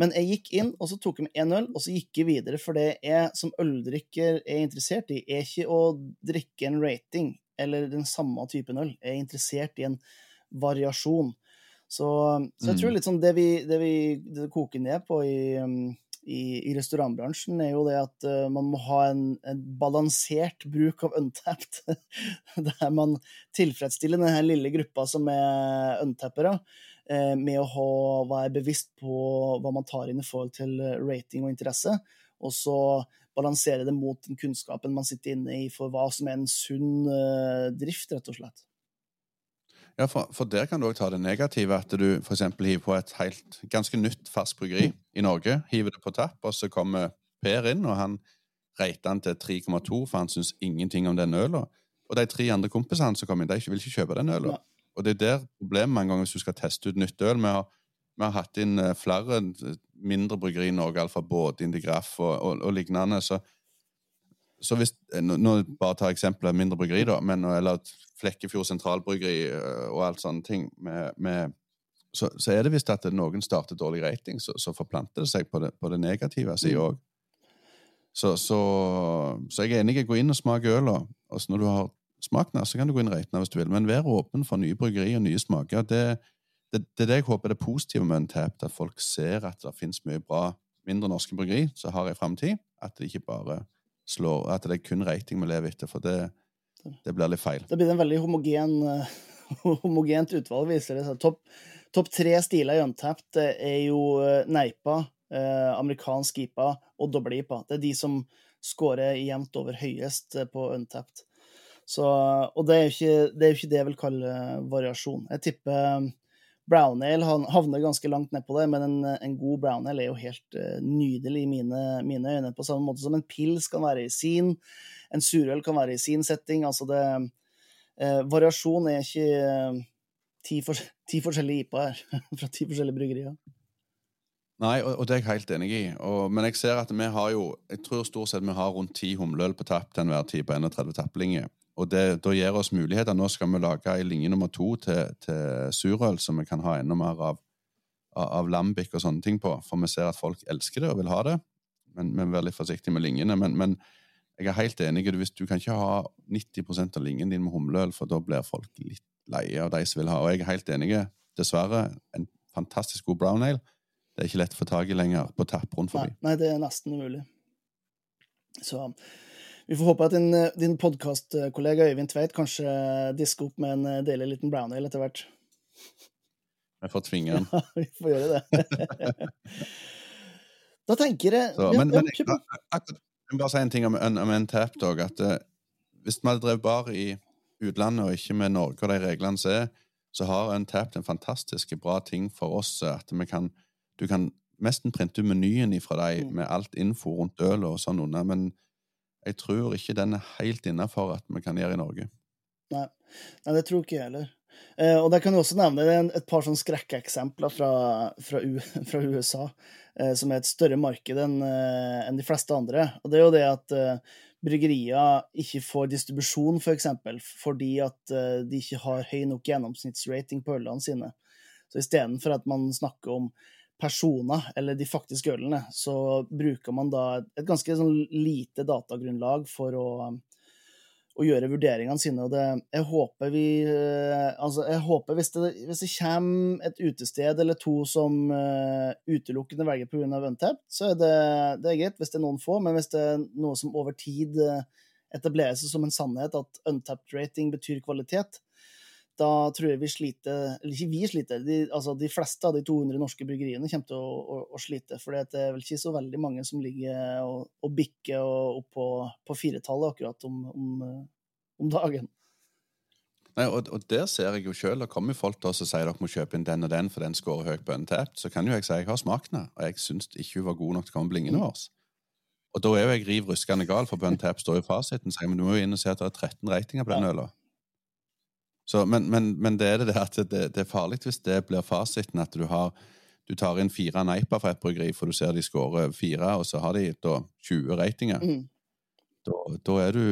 Men jeg gikk inn, og så tok jeg med én øl, og så gikk jeg videre. For det jeg som øldrikker er interessert i, er ikke å drikke en rating eller den samme typen øl. Jeg er interessert i en variasjon. Så, så jeg tror mm. litt sånn det vi, det vi det koker ned på i i, i, restaurantbransjen, er jo det at uh, man må ha en, en, balansert bruk av untapped. der man tilfredsstiller denne lille gruppa som er untappere, uh, med å ha, være bevisst på hva man tar inn i forhold til rating og interesse, og så balansere det mot den kunnskapen man sitter inne i for hva som er en sunn uh, drift, rett og slett. Ja, for, for, der kan du òg ta det negative, at du f.eks. hiver på et helt, ganske nytt ferskt bryggeri mm. i Norge. Hiver det på tapp, og så kommer Per inn, og han reiter den til 3,2, for han syns ingenting om den øla. Og de tre andre kompisene som kommer inn, de vil ikke kjøpe den øla. Og det er der problemet mange ganger hvis du skal teste ut nytt øl. Vi har, vi har hatt inn eh, flere mindre bryggeri i Norge, altså både Indigraf og, og, og lignende. så så hvis, nå, nå bare ta eksempelet mindre bryggeri, da, men, eller Flekkefjord sentralbryggeri eh, og alt sånne ting, med, med, så, så, er det visst at noen starter dårlig rating, så, så forplanter det seg på det, på det negative sida òg. Mm. Så, så, så, jeg er enig gå inn og smake øl. Og når du har smakt den, så kan du gå inn og rate den hvis du vil. Men vær åpen for nye bryggeri og nye smaker. Det, det, det er det jeg håper er det positive med Untapped, at folk ser at det finnes mye bra mindre norske bryggeri som har en framtid. At det ikke bare slår, at det er kun rating vi lever etter, for det, det blir litt feil. Det blir en veldig homogen, homogent utvalg, viser det seg. Topp top tre stiler i Untapped er jo eh, Neipa, eh, amerikansk IPA og doble IPA. Det er de som scorer jevnt over høyest eh, på Untapped. Så, og det er, ikke, det er jo ikke det jeg vil kalle variasjon. Jeg tipper brown ale havner ganske langt nedpå det, men en, en, god brown ale er jo helt uh, nydelig i mine, mine, øyne. På samme måte som en pils kan være i sin, en surøl kan være i sin setting. Altså det uh, Variasjon er ikke uh, ti, for, ti, forskjellige IPA her fra ti forskjellige bryggerier. Nei, og, og, det er jeg helt enig i. Og, men jeg ser at vi har jo Jeg tror stort sett vi har rundt ti humleøl på tapp til enhver tid på 31 tapplinjer. Og det, da gir oss muligheter. Nå skal vi lage ei linje nummer to til, til surøl, som vi kan ha enda mer av, av, lambic og sånne ting på. For vi ser at folk elsker det og vil ha det. Men vi er veldig forsiktige med linjene. Men, men, jeg er helt enig. Hvis du kan ikke ha 90 av linjen din med humleøl, for da blir folk litt leie av de som vil ha. Og jeg er helt enig. Dessverre, en fantastisk god brown ale. Det er ikke lett å få tak i lenger på tapp rundt forbi. Nei, nei, det er nesten umulig. Så vi får håpe at din, eh, din podkastkollega Øyvind Tveit kanskje disker opp med en eh, deilig liten brown ale etter hvert. Jeg får tvinge han. Ja, vi får gjøre det. da tenker jeg Så, men, men jeg, jeg bare si en ting om, om en tap dog. At uh, hvis vi hadde drevet bar i utlandet og ikke med Norge og de reglene som er, så har Untapped en fantastisk bra ting for oss. at vi kan, Du kan nesten printe menyen ifra deg mm. med alt info rundt øl og sånn unna. men jeg tror ikke den er helt innafor at vi kan gjøre i Norge. Nei, Nei det tror ikke jeg heller. Eh, og der kan du også nevne et par sånn skrekkeksempler fra, fra, fra, USA, eh, som er et større marked enn eh, en de fleste andre. Og det er jo det at eh, bryggerier ikke får distribusjon, f.eks., for eksempel, fordi at eh, de ikke har høy nok gjennomsnittsrating på ølene sine. Så istedenfor at man snakker om personer, eller de faktiske ølene, så bruker man da et ganske sånn lite datagrunnlag for å, å gjøre vurderingene sine. Og det, jeg håper vi eh, Altså, jeg håper hvis det, hvis det kommer et utested eller to som uh, utelukkende velger pga. Untap, så er det, det er greit hvis det er noen få, men hvis det er noe som over tid uh, etablerer seg som en sannhet at untapped rating betyr kvalitet, da tror jeg vi sliter Eller ikke vi sliter, de, altså de fleste av de 200 norske bryggeriene kommer til å, å, å slite. For det er vel ikke så veldig mange som ligger og, og bikker opp på, på firetallet akkurat om, om, om dagen. Nei, og, og, der ser jeg jo sjøl. Det kommer folk til oss og sier dere må kjøpe inn den og den, for den scorer høyt på NTAP. Så kan jo jeg si jeg har smakt den, og jeg syns ikke hun var god nok til å komme blingende Mm. vårs. Og da er jo jeg riv ruskende gal, for på Untapped står jo fasiten. Så jeg, men du må jo inn og se at det er 13 ratinger på den øla. Så, men, men, men det er det at det, det er farlig hvis det blir fasiten at du har du tar inn fire neiper fra et bryggeri, for du ser de scorer fire, og så har de da 20 ratinger. Mm. Da, da, du,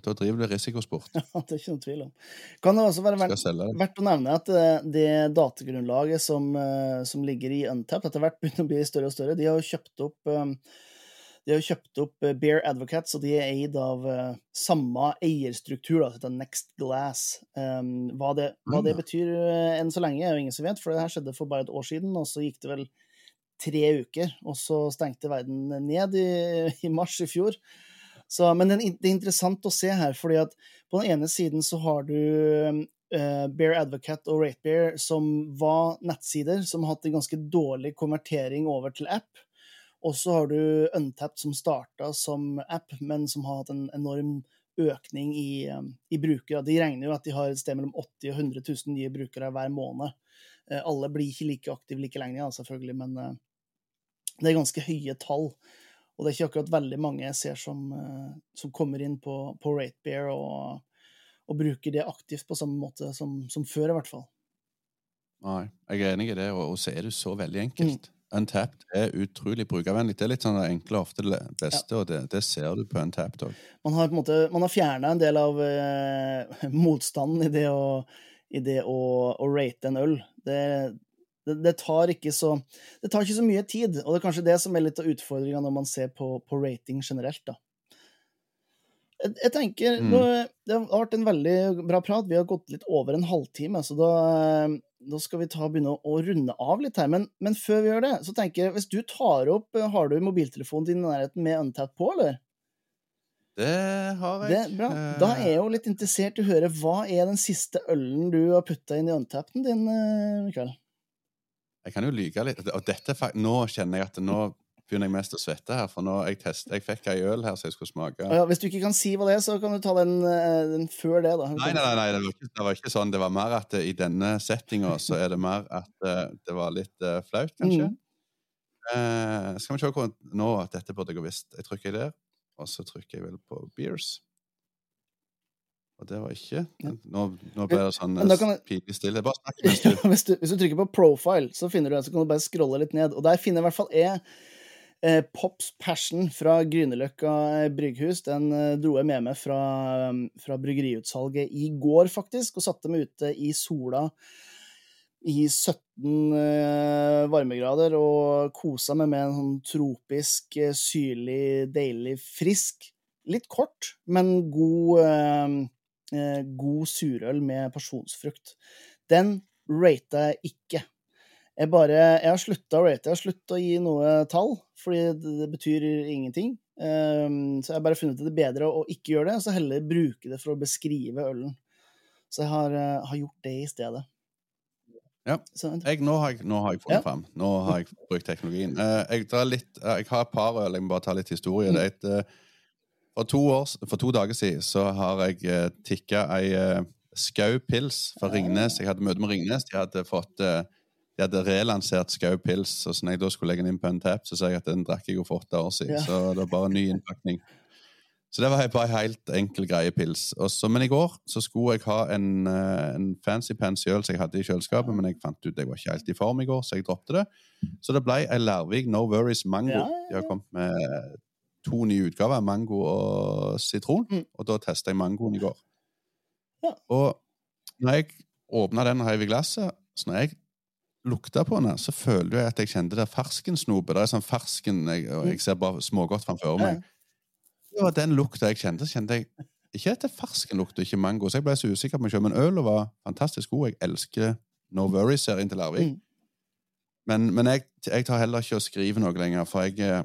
da driver du risikosport. Ja, det er ikke noen tvil om. Kan det også være verdt, verdt å nevne at eh, det datagrunnlaget som, eh, som ligger i Untapped, etter hvert begynner å bli større og større. De har jo kjøpt opp eh, de har jo kjøpt opp eh, Bear Advocates, og de er eid av uh, samme eierstruktur, da, som heter Next Glass. Um, hva, det, hva det Ah. betyr uh, enn så lenge, er jo ingen som vet, for det her skjedde for bare et år siden, og så gikk det vel tre uker, og så stengte verden ned i, i mars i fjor. Så, men det, er- er interessant å se her, fordi at på den ene siden så har du uh, Bear Advocate og RateBear, som var nettsider som har hatt en ganske dårlig konvertering over til app. Og så har du Untapped, som starta som app, men som har hatt en enorm økning i, eh, i brukere. De regner jo at de har et sted mellom 80 og 100 000 nye brukere hver måned. Eh, Alle blir ikke like aktive like lenge, selvfølgelig, men eh, det er ganske høye tall. Og det er ikke akkurat veldig mange jeg ser som, eh, som kommer inn på, på RateBear og, og bruker det aktivt på samme måte som, som før, i hvert fall. Nei, jeg er enig i det, og, og så er det så veldig Mm. Untapped er utrolig brukervennlig. Det er litt sånn det enkle og ofte det beste, og det, det ser du på Untapped òg. Man har på en måte man har fjerna en del av eh, motstanden i det å, i det å, å rate en øl. Det, det, det, tar ikke så, det tar ikke så mye tid, og det er kanskje det som er litt av utfordringa når man ser på, på rating generelt. da. Jeg, jeg tenker, Mm. nå, Det har vært en veldig bra prat. Vi har gått litt over en halvtime, så da, da skal vi ta, begynne å, runde av litt her. Men, men før vi gjør det, så tenker jeg, hvis du tar opp Har du mobiltelefonen din i nærheten med Untapped på, eller? Det har jeg. Det, bra. Da er jeg jo litt interessert i å høre hva er den siste ølen du har putta inn i untappen din, eh, Mikael? Jeg kan jo lyge litt. Og dette, nå kjenner jeg at nå begynner jeg mest å svette her, for nå jeg testet, jeg fikk ei øl her som jeg skulle smake. Ja, hvis du ikke kan si hva det er, så kan du ta den, eh, den før det, da. Nei, nei, nei, nei det, var ikke, det var ikke sånn. Det var mer at eh, i denne settinga så er det mer at eh, det var litt uh, flaut, kanskje. Mm. Uh, skal vi se hvor Nå, dette burde jeg ha visst. Jeg trykker der, og så trykker jeg vel på beers. Og det var ikke Nå, nå ble det sånn pinlig stille. Bare snakk hvis, hvis du trykker på profile, så finner du den, så kan du bare scrolle litt ned. Og der finner jeg i hvert fall jeg Pops Passion fra Grünerløkka brygghus. Den eh, dro jeg med meg fra, fra bryggeriutsalget i går, faktisk, og satte meg ute i sola i 17 eh, varmegrader og kosa meg med en sånn tropisk, eh, syrlig, deilig, frisk Litt kort, men god, eh, eh, god surøl med pasjonsfrukt. Den rata jeg ikke. Jeg bare, jeg har slutta å rate, jeg har slutta å gi noe tall, fordi det, det betyr ingenting. Um, så jeg har bare funnet det bedre å, å ikke gjøre det, og så heller bruke det for å beskrive ølen. Så jeg har, uh, har gjort det i stedet. Ja. Jeg, nå, har jeg, nå har jeg funnet Ja. fram. Nå har jeg brukt teknologien. Uh, jeg, litt, uh, jeg har et par øl, jeg må bare ta litt historie. Mm. Det et, for, to år, for to dager siden så har jeg uh, tikka ei Skau pils fra Ah. Ringnes. Jeg hadde møte med Ringnes. De hadde fått de hadde relansert Skau pils, og så når jeg da skulle legge den inn på en tap, så sa jeg at den drakk jeg jo for åtte år siden. Ja. Så det var bare ny innpakning. Så det var bare helt enkel greie pils. Og så- men i går så skulle jeg ha en, eh, en fancy pansy øl som jeg hadde i kjøleskapet, men jeg fant ut jeg var ikke helt i form i går, så jeg droppet det. Så det ble ei Larvik No Worries Mango. De har kommet med to nye utgaver, mango og sitron, Mm. og da testa jeg mangoen i går. Og når jeg åpna den og heiv i glasset, så når jeg lukta på den, så føler jeg at jeg kjente det ferskensnopet. Det er sånn fersken, jeg, og jeg ser bare smågodt framfor meg. Det var den lukta jeg kjente. Så kjente jeg ikke at det er ferskenlukt og ikke mango. Så jeg ble så usikker på meg selv. Men ølet var fantastisk god. Jeg elsker No Worries-serien til Larvik. Mm. Men, men jeg, jeg tar heller ikke å skrive noe lenger, for jeg eh,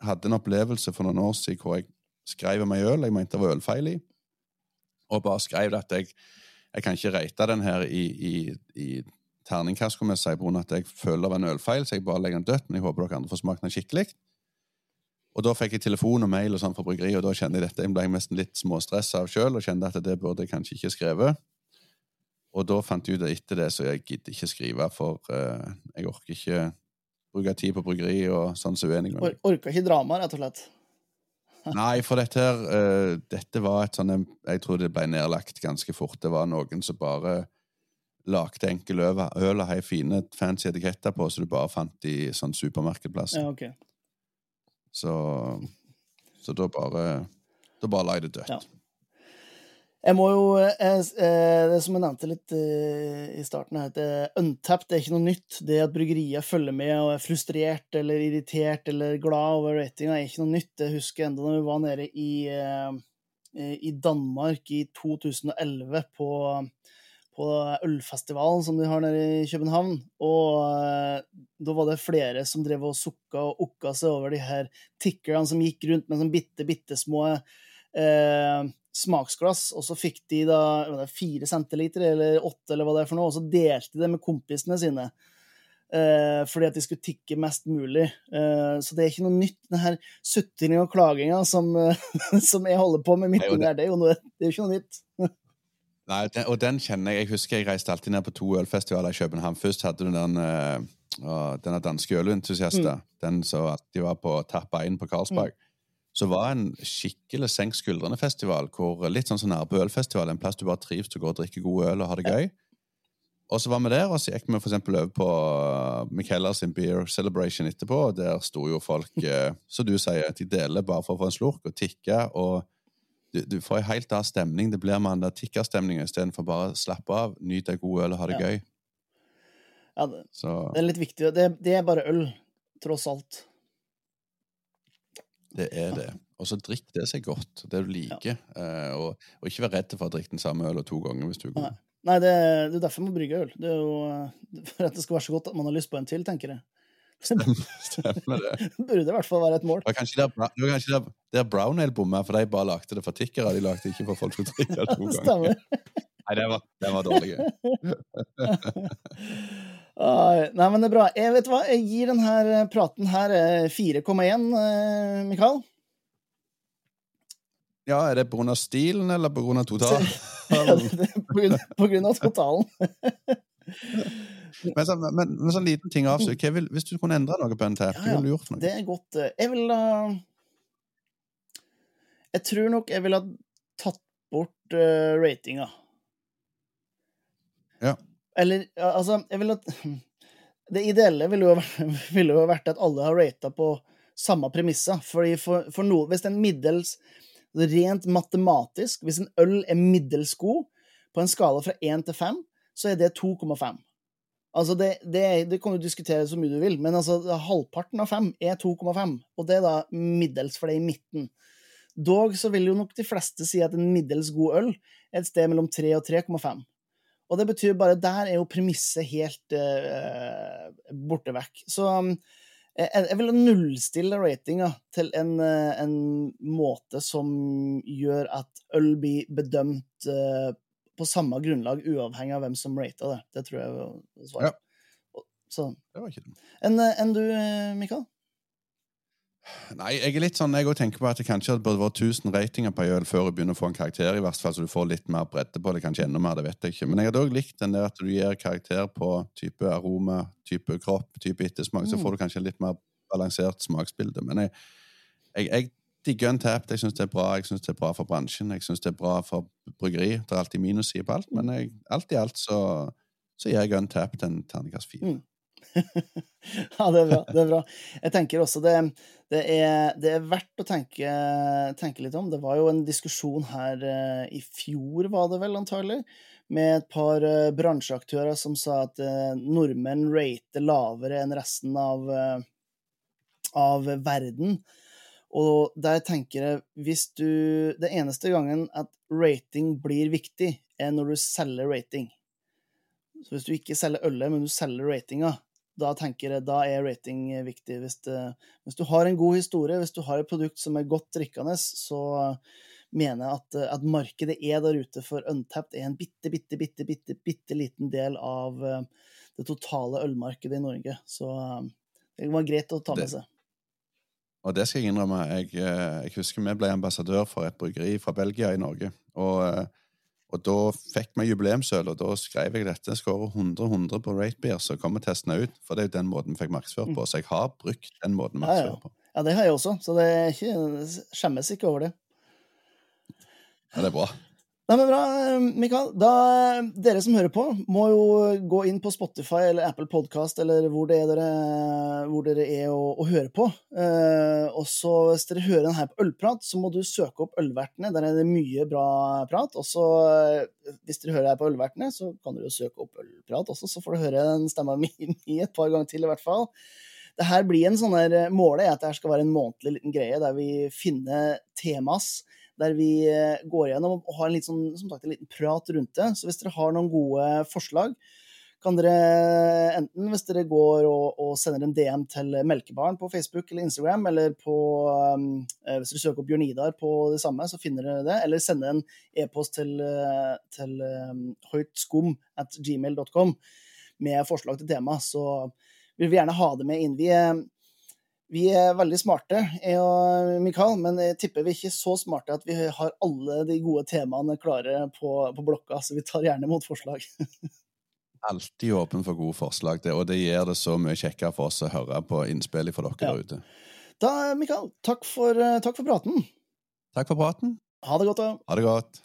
hadde en opplevelse for noen år siden hvor jeg skrev meg øl jeg mente det var ølfeil i, og bare skrev at jeg, jeg kan ikke rate den her i, i, i terningkast, kommer jeg si, av at jeg føler det var en ølfeil, så jeg bare legger den dødt. Men jeg håper dere andre får smakt den skikkelig. Og da fikk jeg telefon og mail og sånn fra bryggeriet, og da kjente jeg dette. Jeg ble nesten litt småstressa av sjøl og kjente at det burde jeg kanskje ikke skrevet. Og da fant jeg ut at etter det så jeg gidder ikke skrive, for uh, jeg orker ikke bruke tid på bryggeri og sånn så uenig med meg. Or orker ikke drama, rett og slett? Nei, for dette her uh, Dette var et sånn Jeg tror det ble nedlagt ganske fort. Det var noen som bare lagde enkel øl og har fine, fancy etiketter på, så du bare fant i sånn supermarkedplass. Ja, okay. Så, så da bare Da bare la jeg det dødt. Ja. Jeg må jo jeg, eh, eh, Det som jeg nevnte litt eh, i starten, er at Untapped er ikke noe nytt. Det at bryggerier følger med og er frustrert eller irritert eller glad over ratinga, er ikke noe nytt. Jeg husker enda da vi var nede i, i Danmark i 2011 på, på ølfestivalen som de har nede i København. Og da var det flere som drev og sukka og okka seg over de her tikkerne som gikk rundt med sånn bitte, bitte små eh, smaksglass, og så fikk de da fire centiliter eller åtte, eller hva det er for noe, og så delte de det med kompisene sine. Eh, fordi at de skulle tikke mest mulig. Eh, så det er ikke noe nytt, den her sutringa og klaginga som, som, jeg holder på med midt under. her. Det er jo noe, det er ikke noe nytt. Nei, den, og den kjenner jeg. Jeg husker jeg reiste alltid ned på to ølfestivaler i København. Først hadde du den uh, denne danske ølentusiasten. Mm. Den som alltid var på Tappa 1 på Karlsberg. Mm så var en skikkelig senk skuldrene-festival, hvor litt sånn som Nærbø-ølfestival, en plass du bare trives til å gå og drikke god øl og ha det gøy. Og så var vi der, og så gikk vi for eksempel over på uh, Michaela sin Beer Celebration etterpå, og der sto jo folk, uh, som du sier, de deler bare for å få en slurk og tikke, og du, du får en helt annen stemning. Det blir der tikkerstemninga istedenfor bare å slappe av, nyte ei god øl og ha det ja. gøy. Ja, det, det, er litt viktig. Det, det er bare øl, tross alt. Det er det. Og så drikk det seg godt, det du liker. Ja. Uh, og, og, ikke vær redd for å drikke den samme øla to ganger hvis du er god. Nei, Nei det, det, er derfor man brygger øl. Det er jo for at det skal være så godt at man har lyst på en til, tenker jeg. Stemmer, det. Burde i hvert fall være et mål. Det var kanskje der, det var kanskje der, der Brown Ale bomma, for de bare lagde det for tikkere. De lagde ikke for folk som drikker det to ganger. Nei, den var, den var dårlig. Nei, men det er bra. Jeg vet hva, jeg gir denne praten her 4,1, eh, Mikael. Ja, er det pga. stilen eller pga. totalen? på grunn av totalen. Men, så, men, men sånn liten ting avslutt. Hvis du kunne endre noe på en ja, hva ville du gjort noe? Det er godt. Eh, jeg ville uh, Jeg tror nok jeg ville ha tatt bort uh, ratinga. Ja. Eller altså, jeg vil at Det ideelle ville jo, ville jo vært at alle har rata på samme premisser. Fordi for, for noe, hvis en middels Rent matematisk, hvis en øl er middels god, på en skala fra 1 til 5, så er det 2,5. Altså, det, det, det, kan du diskutere så mye du vil, men altså, halvparten av fem er 2,5, og det er da middels, for det i midten. Dog så vil jo nok de fleste si at en middels god øl er et sted mellom 3 og 3,5. Og det betyr bare Der er jo premisset helt uh, borte vekk. Så um, jeg, vil nullstille ratinga til en, uh, en, måte som gjør at øl blir bedømt uh, på samme grunnlag, uavhengig av hvem som rata det. Det tror jeg var svaret. Ja. Så. Det var ikke det. Enn en du, Mikael? Nei, jeg er litt sånn, jeg tenker på at det kanskje burde vært 1000 ratinger på øl før du begynner å få en karakter, i hvert fall, så du får litt mer bredde på det. Kanskje enda mer, det vet jeg ikke. Men jeg hadde òg likt den der at du gir karakter på type aroma, type kropp, type ettersmak. Mm. Så får du kanskje litt mer balansert smaksbilde. Men jeg, jeg, jeg digger Untapped. Jeg syns det er bra Jeg synes det er bra for bransjen. Jeg syns det er bra for bryggeri. Det er alltid minussider på alt, men jeg, alt i alt så, så gir jeg Untapped en terningkast fire. Mm. ja, det er bra. Det er bra. Jeg tenker også det, det, er, det er, verdt å tenke, tenke, litt om. Det var jo en diskusjon her uh, i fjor, var det vel antagelig, med et par uh, bransjeaktører som sa at uh, nordmenn rater lavere enn resten av, av verden. Og der tenker jeg, hvis du Det eneste gangen at rating blir viktig, er når du selger rating. Så hvis du ikke selger ølet, men du selger ratinga, da tenker jeg, da er rating viktig. Hvis, det, hvis, du har en god historie, hvis du har et produkt som er godt drikkende, så mener at, eh, at markedet er der ute for Untapped er en bitte, bitte, bitte, bitte, bitte liten del av eh, det totale ølmarkedet i Norge. Så eh, det var greit å ta med Det- seg. Og det skal jeg innrømme. Jeg, eh, jeg husker vi ble ambassadør for et bryggeri fra Belgia i Norge. Og, eh, og da fikk vi jubileumsøl, og da skrev jeg dette. Skårer 100-100 på Ratebeer, så kommer testene ut. For det er jo den måten vi fikk markedsført på. Så jeg har brukt den måten Ja, vi ja. på. Ja, det har jeg også, så det er ikke, skjemmes ikke over det. Ja, det er bra. Nei, men bra, Mikael. Da, dere som hører på, må jo gå inn på Spotify eller Apple Podcast eller hvor det er dere, dere er å, å, høre på. Eh, og så hvis dere hører den her på Ølprat, så må du søke opp Ølvertene. Der er det mye bra prat. Og så, eh, hvis dere hører her på Ølvertene, så kan dere jo søke opp Ølprat også, så får du høre den stemma mi et par ganger til, i hvert fall. Det her blir en sånn der, Målet er at det her skal være en månedlig liten greie der vi finner temas der vi eh, går gjennom og har en, sånn, sagt, en liten prat rundt det. Så hvis dere har noen gode forslag, kan dere enten hvis dere går og, og sender en DM til Melkebarn på Facebook eller Instagram, eller på, um, eh, hvis dere søker opp Bjørn Idar på det samme, så finner dere det, eller sende en e-post til, eh, til um, høytskum at gmail.com med forslag til tema, så vil vi gjerne ha det med inn. Vi vi er veldig smarte, jeg og Mikael, men jeg tipper vi er ikke så smarte at vi har alle de gode temaene klare på, på blokka, så vi tar gjerne imot forslag. Alltid åpen for gode forslag, det, og det gjør det så mye kjekkere for oss å høre på innspillet fra dere Ja. der ute. Da, Mikael, takk for, eh, takk for praten. Takk for praten. Ha det godt, da. Ha det godt.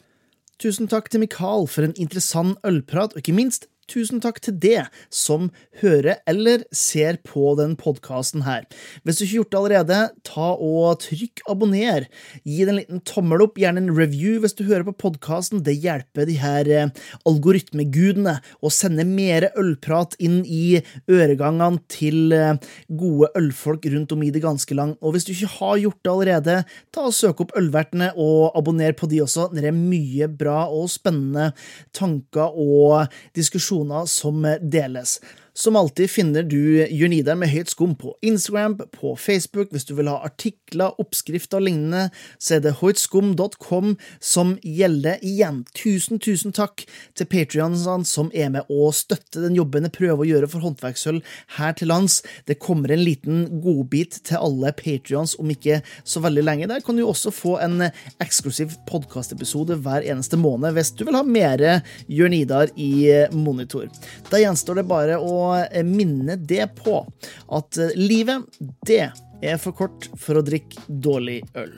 Tusen takk til Mikael for en interessant ølprat, og ikke minst tusen takk til det som hører eller ser på den podkasten her. Hvis du ikke har gjort det allerede, ta og trykk abonner. Gi det en liten tommel opp, gjerne en review hvis du hører på podkasten. Det hjelper de her eh, algoritmegudene å sende mer ølprat inn i øregangene til eh, gode ølfolk rundt om i det ganske land. Og hvis du ikke har gjort det allerede, ta og søk opp Ølvertene og abonner på de også. Det er mye bra og spennende tanker og diskusjoner som deles. Som alltid finner du Idar med høyt skum på Instagram, på Facebook. Hvis du vil ha artikler, oppskrifter og lignende, så er det høytskum.com som gjelder igjen. Tusen, tusen takk til patrionsene som er med og støtter den jobben jeg prøver å gjøre for håndverksøl her til lands. Det kommer en liten godbit til alle patrions om ikke så veldig lenge. Der kan du også få en eksklusiv podkastepisode hver eneste måned hvis du vil ha mer Jørn Idar i monitor. Da gjenstår det bare Eh, minne det på at eh, livet, det er for kort for å drikke dårlig øl.